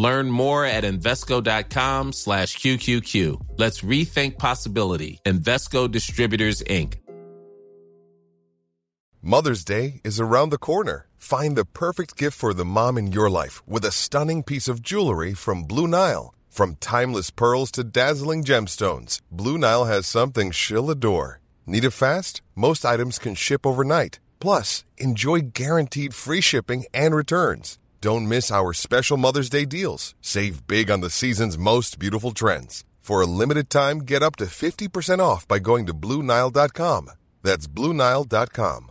Learn more at Invesco.com slash QQQ. Let's rethink possibility. Investco Distributors, Inc. Mother's Day is around the corner. Find the perfect gift for the mom in your life with a stunning piece of jewelry from Blue Nile. From timeless pearls to dazzling gemstones, Blue Nile has something she'll adore. Need it fast? Most items can ship overnight. Plus, enjoy guaranteed free shipping and returns. Don't miss our special Mother's Day deals. Save big on the season's most beautiful trends. For a limited time, get up to 50% off by going to Bluenile.com. That's Bluenile.com.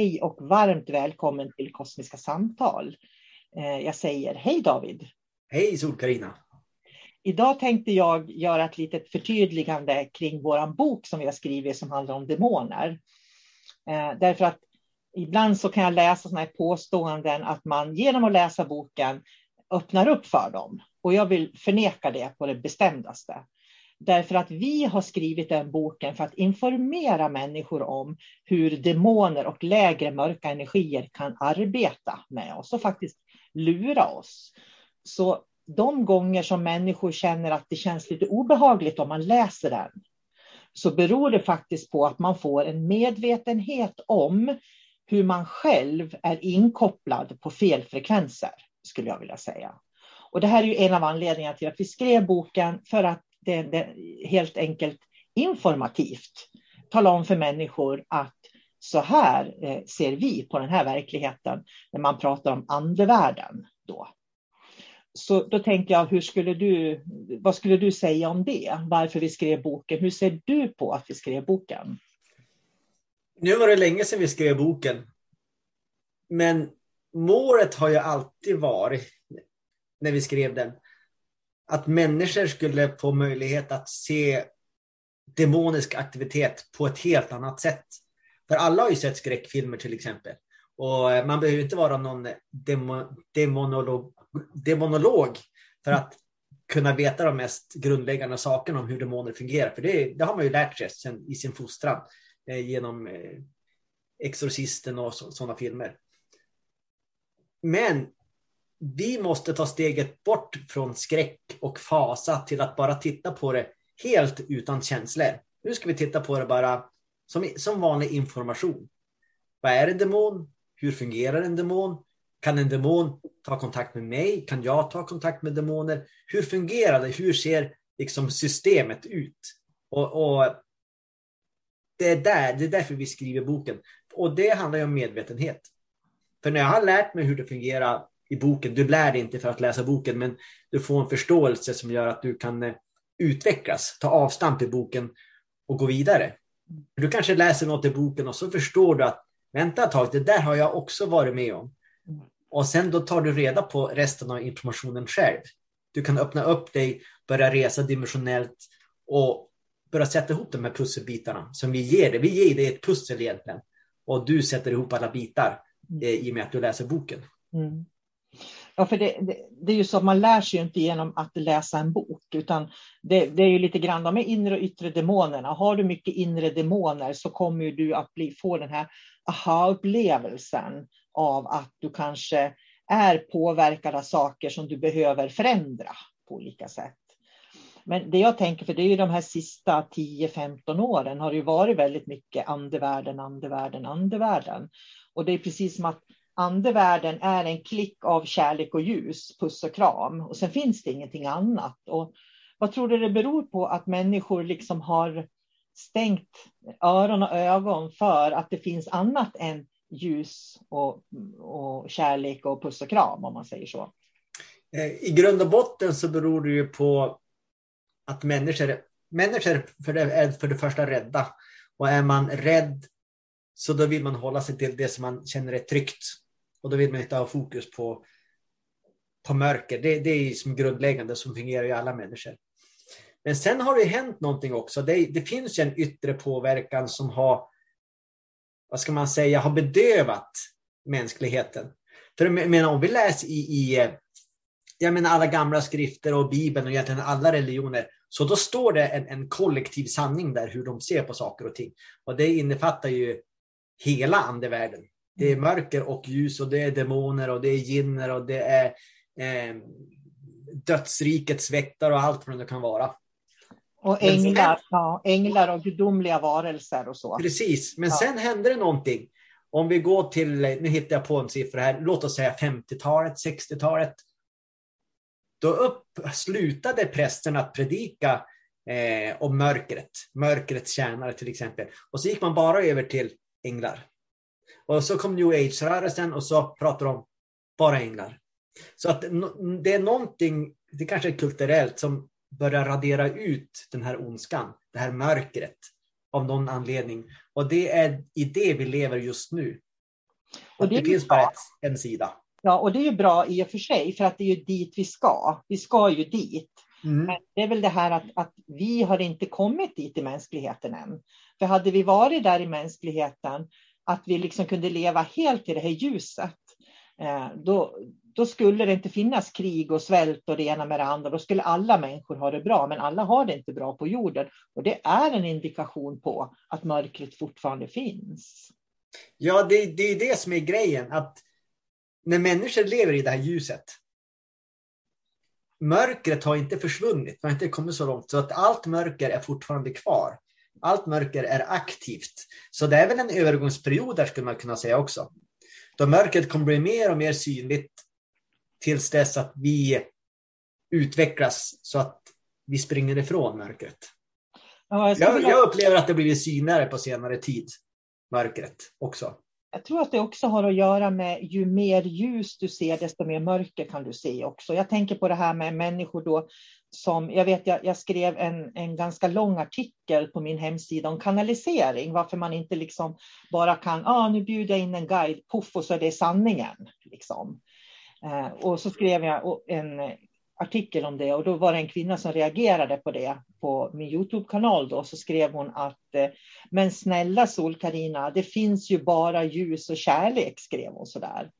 Hej och varmt välkommen till Kosmiska samtal. Eh, jag säger hej David. Hej Sol-Carina. Idag tänkte jag göra ett litet förtydligande kring vår bok som vi har skrivit som handlar om demoner. Eh, därför att ibland så kan jag läsa sådana här påståenden att man genom att läsa boken öppnar upp för dem. Och jag vill förneka det på det bestämdaste. Därför att vi har skrivit den boken för att informera människor om hur demoner och lägre mörka energier kan arbeta med oss och faktiskt lura oss. Så de gånger som människor känner att det känns lite obehagligt om man läser den, så beror det faktiskt på att man får en medvetenhet om hur man själv är inkopplad på fel frekvenser, skulle jag vilja säga. Och det här är ju en av anledningarna till att vi skrev boken, för att det, det helt enkelt informativt tala om för människor att så här eh, ser vi på den här verkligheten när man pratar om andevärlden. Då. Så då tänker jag, hur skulle du, vad skulle du säga om det? Varför vi skrev boken? Hur ser du på att vi skrev boken? Nu var det länge sedan vi skrev boken. Men målet har ju alltid varit, när vi skrev den, att människor skulle få möjlighet att se demonisk aktivitet på ett helt annat sätt. För alla har ju sett skräckfilmer till exempel. Och eh, man behöver inte vara någon demo, demonolog, demonolog för att kunna veta de mest grundläggande sakerna om hur demoner fungerar. För det, det har man ju lärt sig sen, i sin fostran eh, genom eh, Exorcisten och sådana filmer. Men vi måste ta steget bort från skräck och fasa till att bara titta på det helt utan känslor. Nu ska vi titta på det bara som, som vanlig information. Vad är en demon? Hur fungerar en demon? Kan en demon ta kontakt med mig? Kan jag ta kontakt med demoner? Hur fungerar det? Hur ser liksom systemet ut? Och, och det, är där, det är därför vi skriver boken. Och det handlar ju om medvetenhet. För när jag har lärt mig hur det fungerar i boken, du lär dig inte för att läsa boken, men du får en förståelse som gör att du kan eh, utvecklas, ta avstamp i boken och gå vidare. Du kanske läser något i boken och så förstår du att vänta ett tag, det där har jag också varit med om. Och sen då tar du reda på resten av informationen själv. Du kan öppna upp dig, börja resa dimensionellt och börja sätta ihop de här pusselbitarna som vi ger dig. Vi ger dig ett pussel egentligen. Och du sätter ihop alla bitar eh, i och med att du läser boken. Mm. Ja, för det, det, det, är ju så att man lär sig ju inte genom att läsa en bok, utan det, det är ju lite grann de inre och yttre demonerna. Har du mycket inre demoner så kommer du att bli, få den här aha-upplevelsen av att du kanske är påverkad av saker som du behöver förändra på olika sätt. Men det jag tänker, för det är ju de här sista 10-15 åren har det ju varit väldigt mycket andevärlden, andevärlden, andevärlden. Och det är precis som att andevärlden är en klick av kärlek och ljus, puss och kram. Och sen finns det ingenting annat. Och vad tror du det beror på att människor liksom har stängt öron och ögon för att det finns annat än ljus och, och kärlek och puss och kram, om man säger så? Eh, I grund och botten så beror det ju på att människor, människor för det, är för det första rädda. Och är man rädd så då vill man hålla sig till det som man känner är tryggt. Och då vill man inte ha fokus på, på mörker. Det, det är som grundläggande som fungerar i alla människor. Men sen har det hänt någonting också. Det, det finns ju en yttre påverkan som har, vad ska man säga, har bedövat mänskligheten. För jag menar, om vi läser i, i jag menar alla gamla skrifter och Bibeln och egentligen alla religioner, så då står det en, en kollektiv sanning där hur de ser på saker och ting. Och det innefattar ju hela andevärlden. Det är mm. mörker och ljus och det är demoner och det är ginner och det är eh, dödsrikets väktare och allt vad det kan vara. Och änglar, sen, ja, änglar och gudomliga varelser och så. Precis, men ja. sen hände det någonting. Om vi går till, nu hittar jag på en siffra här, låt oss säga 50-talet, 60-talet. Då upp, slutade prästen att predika eh, om mörkret, mörkrets tjänare till exempel. Och så gick man bara över till änglar. Och så kom new age-rörelsen och så pratar de bara änglar. Så att det är någonting, det kanske är kulturellt, som börjar radera ut den här ondskan, det här mörkret av någon anledning. Och det är i det vi lever just nu. Och det, det finns bara ett, en sida. Ja, och det är ju bra i och för sig, för att det är ju dit vi ska. Vi ska ju dit. Mm. Men det är väl det här att, att vi har inte kommit dit i mänskligheten än. För hade vi varit där i mänskligheten, att vi liksom kunde leva helt i det här ljuset, eh, då, då skulle det inte finnas krig och svält och det ena med det andra. Då skulle alla människor ha det bra, men alla har det inte bra på jorden. Och det är en indikation på att mörkret fortfarande finns. Ja, det, det är det som är grejen, att när människor lever i det här ljuset, mörkret har inte försvunnit, man har inte kommit så långt, så att allt mörker är fortfarande kvar. Allt mörker är aktivt. Så det är väl en övergångsperiod där skulle man kunna säga också. Då mörkret kommer bli mer och mer synligt tills dess att vi utvecklas så att vi springer ifrån mörkret. Ja, jag, jag, jag, upplever att det blivit synligare på senare tid, mörkret också. Jag tror att det också har att göra med ju mer ljus du ser, desto mer mörker kan du se också. Jag tänker på det här med människor då som, jag vet, jag, jag skrev en, en ganska lång artikel på min hemsida om kanalisering, varför man inte liksom bara kan, ah, nu bjuder jag in en guide, puff, och så är det sanningen. Liksom. Eh, och så skrev jag en artikel om det och då var det en kvinna som reagerade på det på min Youtube-kanal då så skrev hon att eh, men snälla sol Karina, det finns ju bara ljus och kärlek skrev hon så där.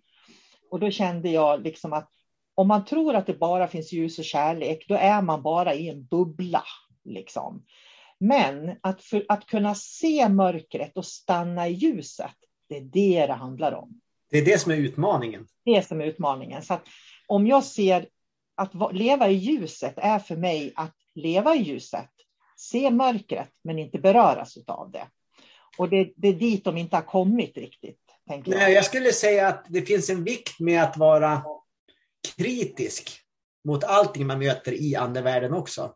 Och då kände jag liksom att om man tror att det bara finns ljus och kärlek, då är man bara i en bubbla. Liksom. Men att, för, att kunna se mörkret och stanna i ljuset, det är det det handlar om. Det är det som är utmaningen. Det som är utmaningen. Så om jag ser att leva i ljuset är för mig att leva i ljuset, se mörkret men inte beröras av det. Och det, det är dit de inte har kommit riktigt. Tänker jag. Nej, jag skulle säga att det finns en vikt med att vara kritisk mot allting man möter i andevärlden också.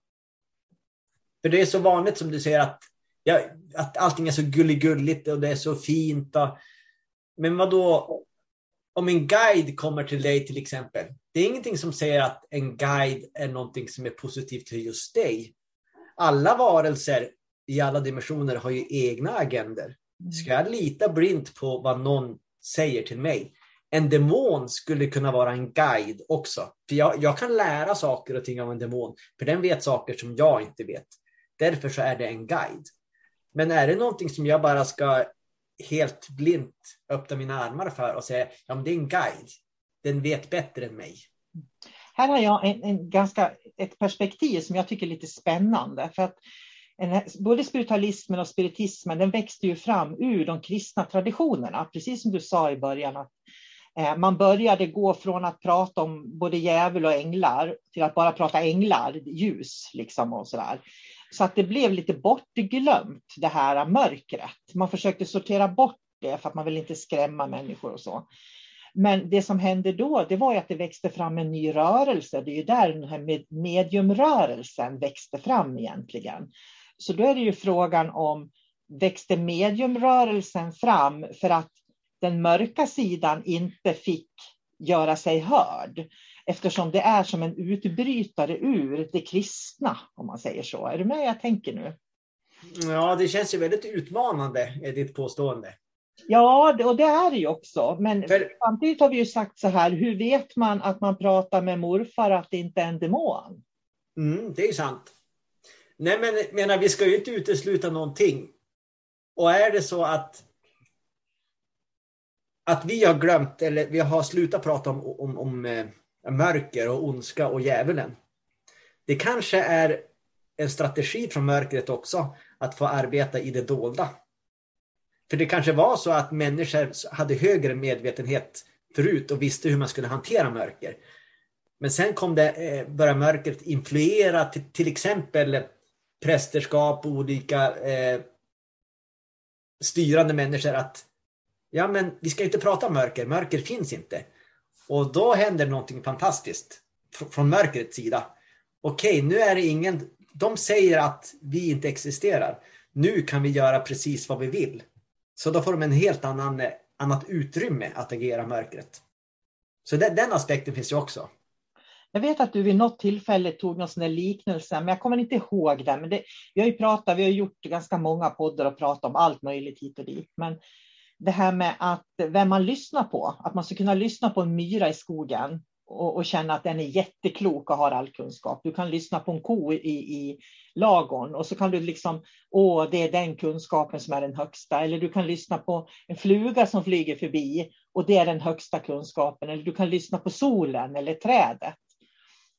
För det är så vanligt som du säger att, ja, att allting är så gulligulligt och det är så fint. Och, men vad då om en guide kommer till dig till exempel. Det är ingenting som säger att en guide är någonting som är positivt för just dig. Alla varelser i alla dimensioner har ju egna agender. Ska jag lita blint på vad någon säger till mig? En demon skulle kunna vara en guide också. För jag, jag kan lära saker och ting av en demon, för den vet saker som jag inte vet. Därför så är det en guide. Men är det någonting som jag bara ska helt blint öppna mina armar för och säga ja, men det är en guide. Den vet bättre än mig. Här har jag en, en ganska, ett perspektiv som jag tycker är lite spännande. För att en, både spiritualismen och spiritismen den växte ju fram ur de kristna traditionerna. Precis som du sa i början. att eh, Man började gå från att prata om både djävul och änglar till att bara prata änglar, ljus liksom och sådär. Så att det blev lite bortglömt, det här mörkret. Man försökte sortera bort det för att man vill inte skrämma människor och så. Men det som hände då, det var ju att det växte fram en ny rörelse. Det är ju där den här mediumrörelsen växte fram egentligen. Så då är det ju frågan om växte mediumrörelsen fram för att den mörka sidan inte fick göra sig hörd? Eftersom det är som en utbrytare ur det kristna, om man säger så. Är du med jag tänker nu? Ja, det känns ju väldigt utmanande, är ditt påstående. Ja, och det är det ju också. Men För... samtidigt har vi ju sagt så här, hur vet man att man pratar med morfar att det inte är en demon? Mm, det är sant. Nej, men menar, vi ska ju inte utesluta någonting. Och är det så att att vi har glömt eller vi har slutat prata om, om, om eh, mörker och ondska och djävulen. Det kanske är en strategi från mörkret också att få arbeta i det dolda. För det kanske var så att människor hade högre medvetenhet förut och visste hur man skulle hantera mörker. Men sen kom det, eh, började mörkret influera till, till exempel prästerskap och olika eh, styrande människor att ja men vi ska inte prata om mörker, mörker finns inte. Och då händer någonting fantastiskt från mörkrets sida. Okej, nu är det ingen... De säger att vi inte existerar. Nu kan vi göra precis vad vi vill. Så då får de en helt annan annat utrymme att agera mörkret. Så den, den aspekten finns ju också. Jag vet att du vid något tillfälle tog någon sån där liknelse, men jag kommer inte ihåg det. Men det, vi har ju pratat, vi har gjort ganska många poddar och pratat om allt möjligt hit och dit. Men det här med att vem man lyssnar på, att man ska kunna lyssna på en myra i skogen och, och, känna att den är jätteklok och har all kunskap. Du kan lyssna på en ko i, i lagon och så kan du liksom, åh, det är den kunskapen som är den högsta. Eller du kan lyssna på en fluga som flyger förbi och det är den högsta kunskapen. Eller du kan lyssna på solen eller trädet.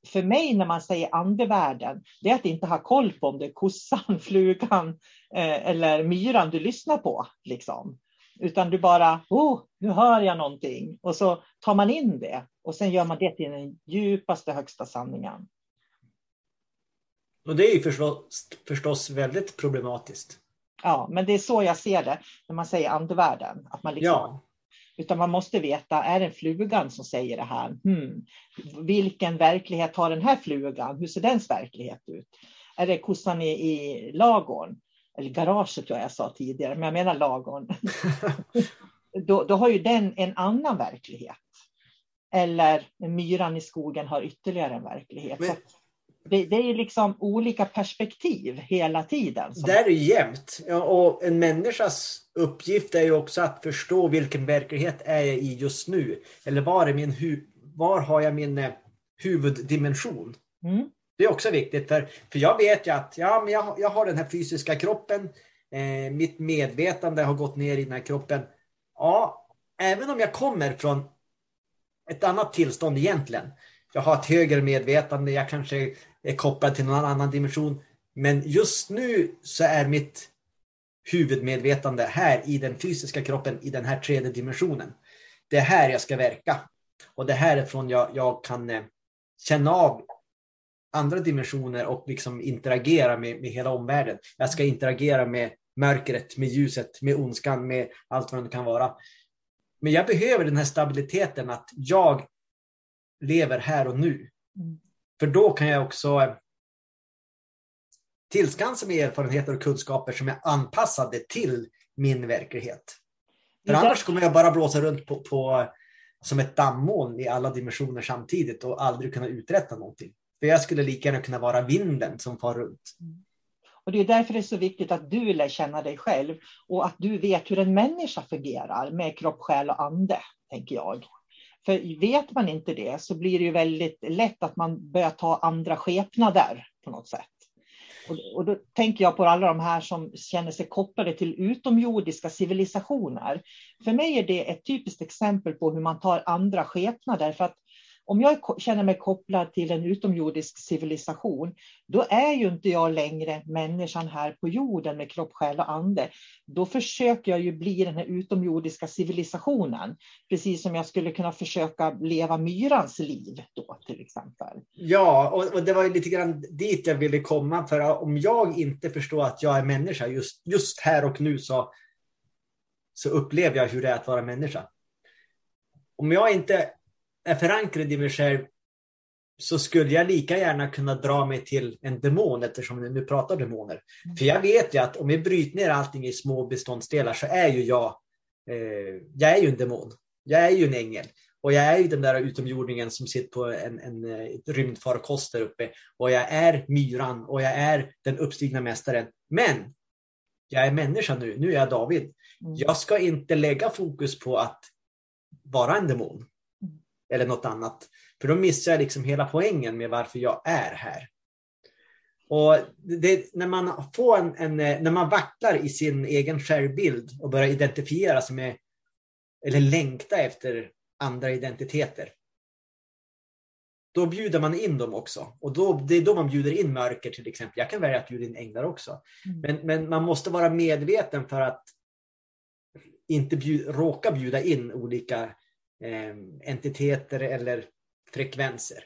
För mig när man säger andevärlden, det är att inte ha koll på om det är kossan, flugan eh, eller myran du lyssnar på. Liksom. Utan du bara, oh, nu hör jag någonting. Och så tar man in det och sen gör man det till den djupaste, högsta sanningen. Och det är ju förstås, förstås väldigt problematiskt. Ja, men det är så jag ser det när man säger andevärlden. Att man liksom, ja. Utan man måste veta, är det flugan som säger det här? Hmm. Vilken verklighet har den här flugan? Hur ser dens verklighet ut? Är det kossan i, i lagården? Eller garaget jag jag sa tidigare, men jag menar lagorn. då, då har ju den en annan verklighet. Eller myran i skogen har ytterligare en verklighet. Men, det, det, är liksom olika perspektiv hela tiden. Det är jämnt. Ja, och en människas uppgift är ju också att förstå vilken verklighet är jag i just nu. Eller var, är min hu var har jag min eh, huvuddimension? Mm. Det är också viktigt för, för jag vet ju att ja, men jag, jag har den här fysiska kroppen. Eh, mitt medvetande har gått ner i den här kroppen. Ja, även om jag kommer från ett annat tillstånd egentligen. Jag har ett högre medvetande, jag kanske är kopplad till någon annan dimension. Men just nu så är mitt huvudmedvetande här i den fysiska kroppen i den här tredje dimensionen. Det är här jag ska verka. Och det är härifrån jag, jag kan eh, känna av andra dimensioner och liksom interagera med, med hela omvärlden. Jag ska interagera med mörkret, med ljuset, med ondskan, med allt vad det kan vara. Men jag behöver den här stabiliteten att jag lever här och nu. Mm. För då kan jag också eh, tillskansa mig erfarenheter och kunskaper som är anpassade till min verklighet. För annars kommer jag bara blåsa runt på, på, som ett dammoln i alla dimensioner samtidigt och aldrig kunna uträtta någonting. För jag skulle lika gärna kunna vara vinden som far runt. Och Det är därför det är så viktigt att du lär känna dig själv och att du vet hur en människa fungerar med kropp, själ och ande, tänker jag. För vet man inte det så blir det ju väldigt lätt att man börjar ta andra skepnader på något sätt. Och, och då tänker jag på alla de här som känner sig kopplade till utomjordiska civilisationer. För mig är det ett typiskt exempel på hur man tar andra skepnader. För att om jag känner mig kopplad till en utomjordisk civilisation, då är ju inte jag längre människan här på jorden med kropp, själ och ande. Då försöker jag ju bli den här utomjordiska civilisationen, precis som jag skulle kunna försöka leva myrans liv då till exempel. Ja, och, och det var ju lite grann dit jag ville komma, för om jag inte förstår att jag är människa just, just här och nu så, så upplever jag hur det är att vara människa. Om jag inte är förankrad i mig själv så skulle jag lika gärna kunna dra mig till en demon eftersom vi nu pratar demoner. Mm. För jag vet ju att om vi bryter ner allting i små beståndsdelar så är ju jag, eh, jag är ju en demon. Jag är ju en ängel. Och jag är ju den där utomjordingen som sitter på en, en, en rymdfarkost där uppe. Och jag är myran och jag är den uppstigna mästaren. Men jag är människa nu, nu är jag David. Mm. Jag ska inte lägga fokus på att vara en demon eller något annat. För då missar jag liksom hela poängen med varför jag är här. Och det, när man får en, en, när man vacklar i sin egen självbild och börjar identifiera sig med eller längta efter andra identiteter. Då bjuder man in dem också. Och då, det är då man bjuder in mörker till exempel. Jag kan välja att bjuda in änglar också. Mm. Men, men man måste vara medveten för att inte bjud, råka bjuda in olika eh, Ehm, entiteter eller frekvenser.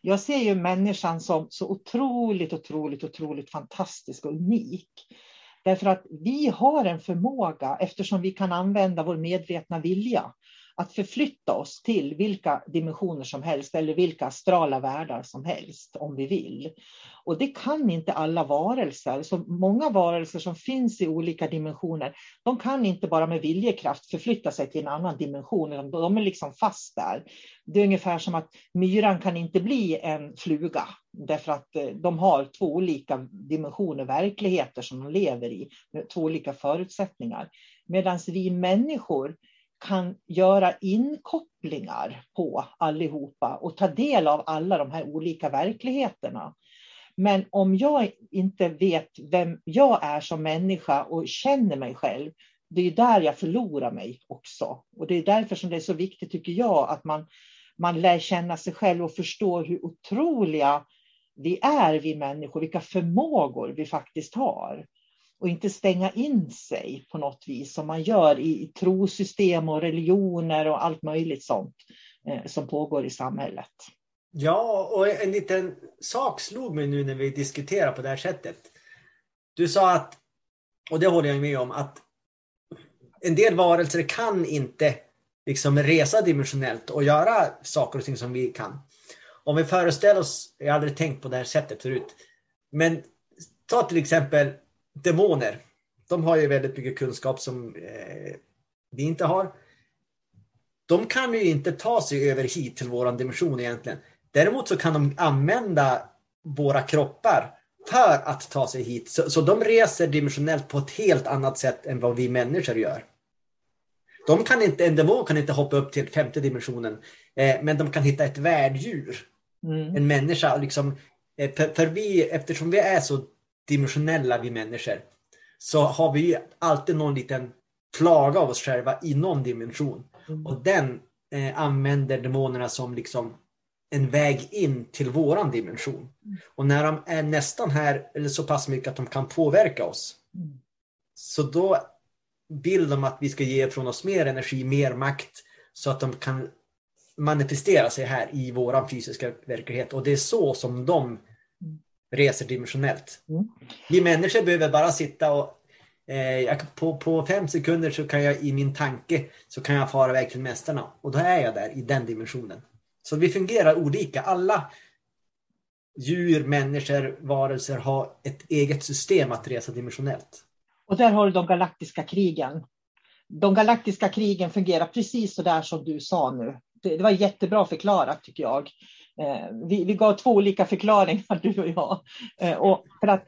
Jag ser ju människan som så otroligt, otroligt, otroligt fantastisk och unik. Därför att vi har en förmåga, eftersom vi kan använda vår medvetna vilja, att förflytta oss till vilka dimensioner som helst eller vilka astrala världar som helst om vi vill. Och det kan inte alla varelser. Så många varelser som finns i olika dimensioner, de kan inte bara med viljekraft förflytta sig till en annan dimension, de är liksom fast där. Det är ungefär som att myran kan inte bli en fluga, därför att eh, de har två olika dimensioner, verkligheter som de lever i, med två olika förutsättningar. Medan vi människor kan göra inkopplingar på allihopa och ta del av alla de här olika verkligheterna. Men om jag inte vet vem jag är som människa och känner mig själv, det är där jag förlorar mig också. Och det är därför som det är så viktigt, tycker jag, att man, man lär känna sig själv och förstår hur otroliga vi är, vi människor, vilka förmågor vi faktiskt har och inte stänga in sig på något vis som man gör i, trosystem och religioner och allt möjligt sånt eh, som pågår i samhället. Ja, och en liten sak slog mig nu när vi diskuterar på det här sättet. Du sa att, och det håller jag med om, att en del varelser kan inte liksom resa dimensionellt och göra saker och ting som vi kan. Om vi föreställer oss, jag har aldrig tänkt på det här sättet förut, men ta till exempel demoner. De har ju väldigt mycket kunskap som eh, vi inte har. De kan ju inte ta sig över hit till våran dimension egentligen. Däremot så kan de använda våra kroppar för att ta sig hit. Så, så de reser dimensionellt på ett helt annat sätt än vad vi människor gör. De kan inte, en demon kan inte hoppa upp till femte dimensionen, eh, men de kan hitta ett värddjur. Mm. En människa. Liksom, eh, för, för, vi, eftersom vi är så dimensionella vi människor så har vi alltid någon liten flaga av oss själva i någon dimension. Mm. Och den eh, använder demonerna som liksom en väg in till våran dimension. Mm. Och när de är nästan här, eller så pass mycket att de kan påverka oss, mm. så då vill de att vi ska ge från oss mer energi, mer makt, så att de kan manifestera sig här i våran fysiska verklighet. Och det är så som de reser dimensionellt. Mm. Vi människor behöver bara sitta och eh, på, på fem sekunder så kan jag i min tanke så kan jag fara iväg till mästarna och då är jag där i den dimensionen. Så vi fungerar olika. Alla djur, människor, varelser har ett eget system att resa dimensionellt. Och där har du de galaktiska krigen. De galaktiska krigen fungerar precis så där som du sa nu. Det, det var jättebra förklarat tycker jag. Eh, vi, vi gav två olika förklaringar du och jag. Eh, och för att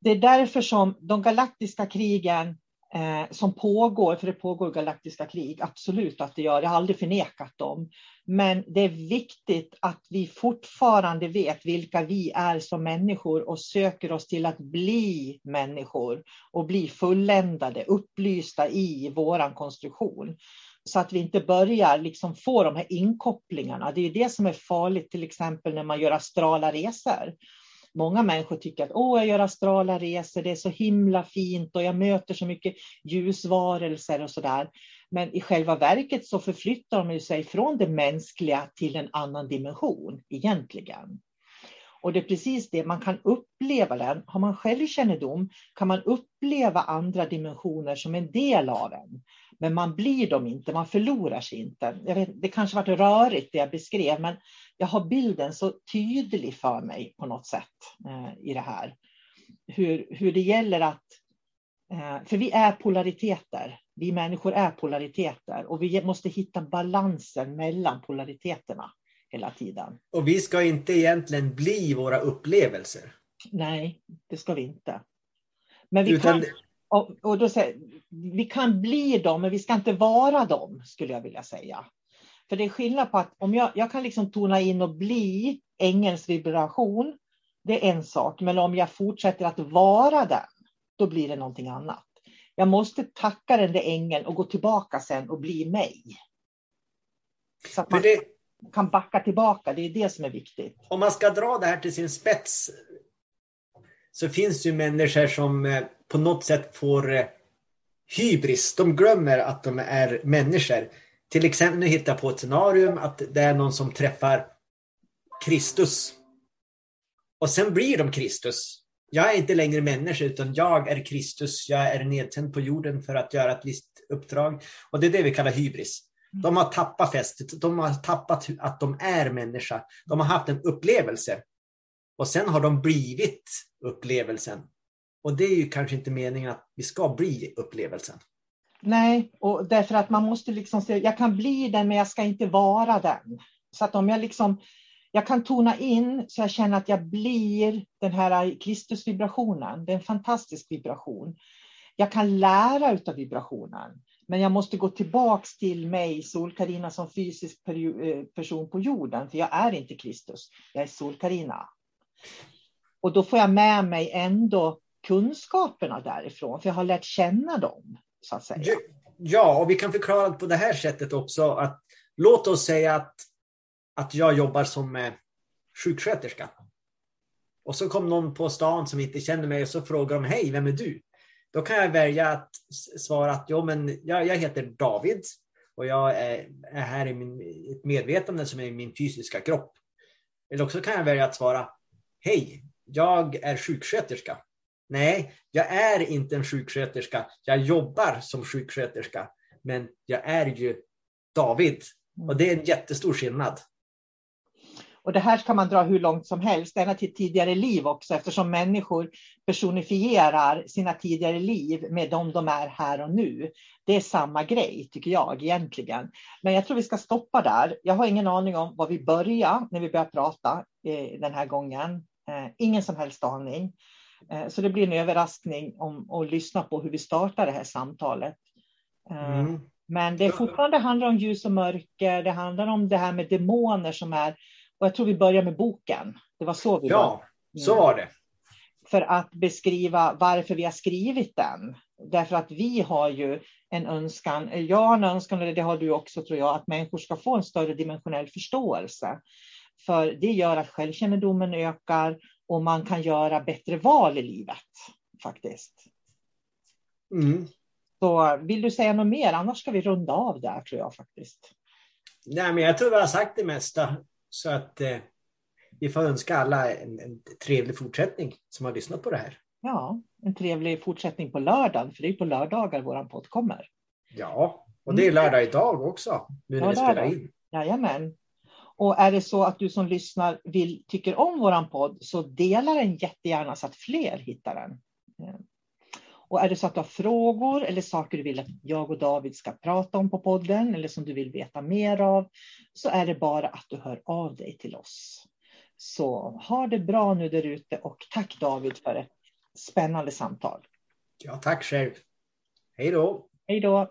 det är därför som de galaktiska krigen eh, som pågår, för det pågår galaktiska krig, absolut att det gör, jag har aldrig förnekat dem. Men det är viktigt att vi fortfarande vet vilka vi är som människor och söker oss till att bli människor och bli fulländade, upplysta i våran konstruktion. Så att vi inte börjar liksom få de här inkopplingarna. Det är det som är farligt till exempel när man gör astrala resor. Många människor tycker att Åh, jag gör astrala resor, det är så himla fint och jag möter så mycket ljusvarelser och sådär. Men i själva verket så förflyttar de sig från det mänskliga till en annan dimension egentligen. Och det är precis det, man kan uppleva den. Har man självkännedom kan man uppleva andra dimensioner som en del av en. Men man blir dem inte, man förlorar sig inte. Jag vet, det kanske var rörigt det jag beskrev, men jag har bilden så tydlig för mig på något sätt eh, i det här. Hur, hur det gäller att, eh, för vi är polariteter. Vi människor är polariteter och vi måste hitta balansen mellan polariteterna hela tiden. Och vi ska inte egentligen bli våra upplevelser. Nej, det ska vi inte. Men vi Utan... kan, och, och då säger, vi kan bli dem, men vi ska inte vara dem, skulle jag vilja säga. För det är skillnad på att om jag, jag kan liksom tona in och bli ängelns vibration, det är en sak. Men om jag fortsätter att vara den, då blir det någonting annat. Jag måste tacka den där ängeln och gå tillbaka sen och bli mig. Så att man det, kan backa tillbaka, det är det som är viktigt. Om man ska dra det här till sin spets så finns det ju människor som eh, på något sätt får eh, hybris. De glömmer att de är människor. Till exempel, nu hittar jag på ett scenario att det är någon som träffar Kristus. Och sen blir de Kristus. Jag är inte längre människa utan jag är Kristus. Jag är nedsänd på jorden för att göra ett visst uppdrag. Och det är det vi kallar hybris. De har tappat fästet. De har tappat att de är människa. De har haft en upplevelse. Och sen har de blivit upplevelsen. Och det är ju kanske inte meningen att vi ska bli upplevelsen. Nej, och därför att man måste liksom se, jag kan bli den men jag ska inte vara den. Så att om jag liksom, jag kan tona in så jag känner att jag blir den här Kristusvibrationen. Det är en fantastisk vibration. Jag kan lära utav vibrationen. Men jag måste gå tillbaks till mig, Sol-Karina, som fysisk eh, person på jorden. För jag är inte Kristus, jag är Sol-Karina. Och då får jag med mig ändå kunskaperna därifrån, för jag har lärt känna dem så att säga. Ja, och vi kan förklara det på det här sättet också att låt oss säga att, att jag jobbar som eh, sjuksköterska. Och så kom någon på stan som inte känner mig och så frågar de, hej, vem är du? Då kan jag välja att svara att jo, men jag, jag heter David och jag är, är här i min, ett medvetande som är i min fysiska kropp. Eller också kan jag välja att svara, hej, jag är sjuksköterska Nej, jag är inte en sjuksköterska. Jag jobbar som sjuksköterska, men jag är ju David. Och det är en jättestor skillnad. Och det här kan man dra hur långt som helst, ända till tidigare liv också, eftersom människor personifierar sina tidigare liv med dem de är här och nu. Det är samma grej, tycker jag egentligen. Men jag tror vi ska stoppa där. Jag har ingen aning om var vi börjar när vi börjar prata eh, den här gången. Eh, ingen som helst aning. Eh, så det blir en överraskning om att lyssna på hur vi startar det här samtalet. Eh, mm. Men det fortfarande handlar om ljus och mörker. Det handlar om det här med demoner som är, och jag tror vi börjar med boken. Det var så vi Ja, var. så var det. För att beskriva varför vi har skrivit den. Därför att vi har ju en önskan, jag har en önskan, och det har du också tror jag, att människor ska få en större dimensionell förståelse. För det gör att självkännedomen ökar och man kan göra bättre val i livet faktiskt. Mm. Så vill du säga något mer? Annars ska vi runda av där tror jag faktiskt. Nej, men jag tror vi har sagt det mesta. Så att eh, vi får önska alla en, en trevlig fortsättning som har lyssnat på det här. Ja, en trevlig fortsättning på lördagen, för det är på lördagar våran podd kommer. Ja, och det är Mm. lördag idag också, nu när Ja, vi spelar in. Jajamän. Och är det så att du som lyssnar vill, tycker om våran podd så dela den jättegärna så att fler hittar den. Eh, Och är det så att du har frågor eller saker du vill att jag och David ska prata om på podden eller som du vill veta mer av så är det bara att du hör av dig till oss. Så ha det bra nu där ute och tack David för ett spännande samtal. Ja, tack själv. Hej då! Hej då!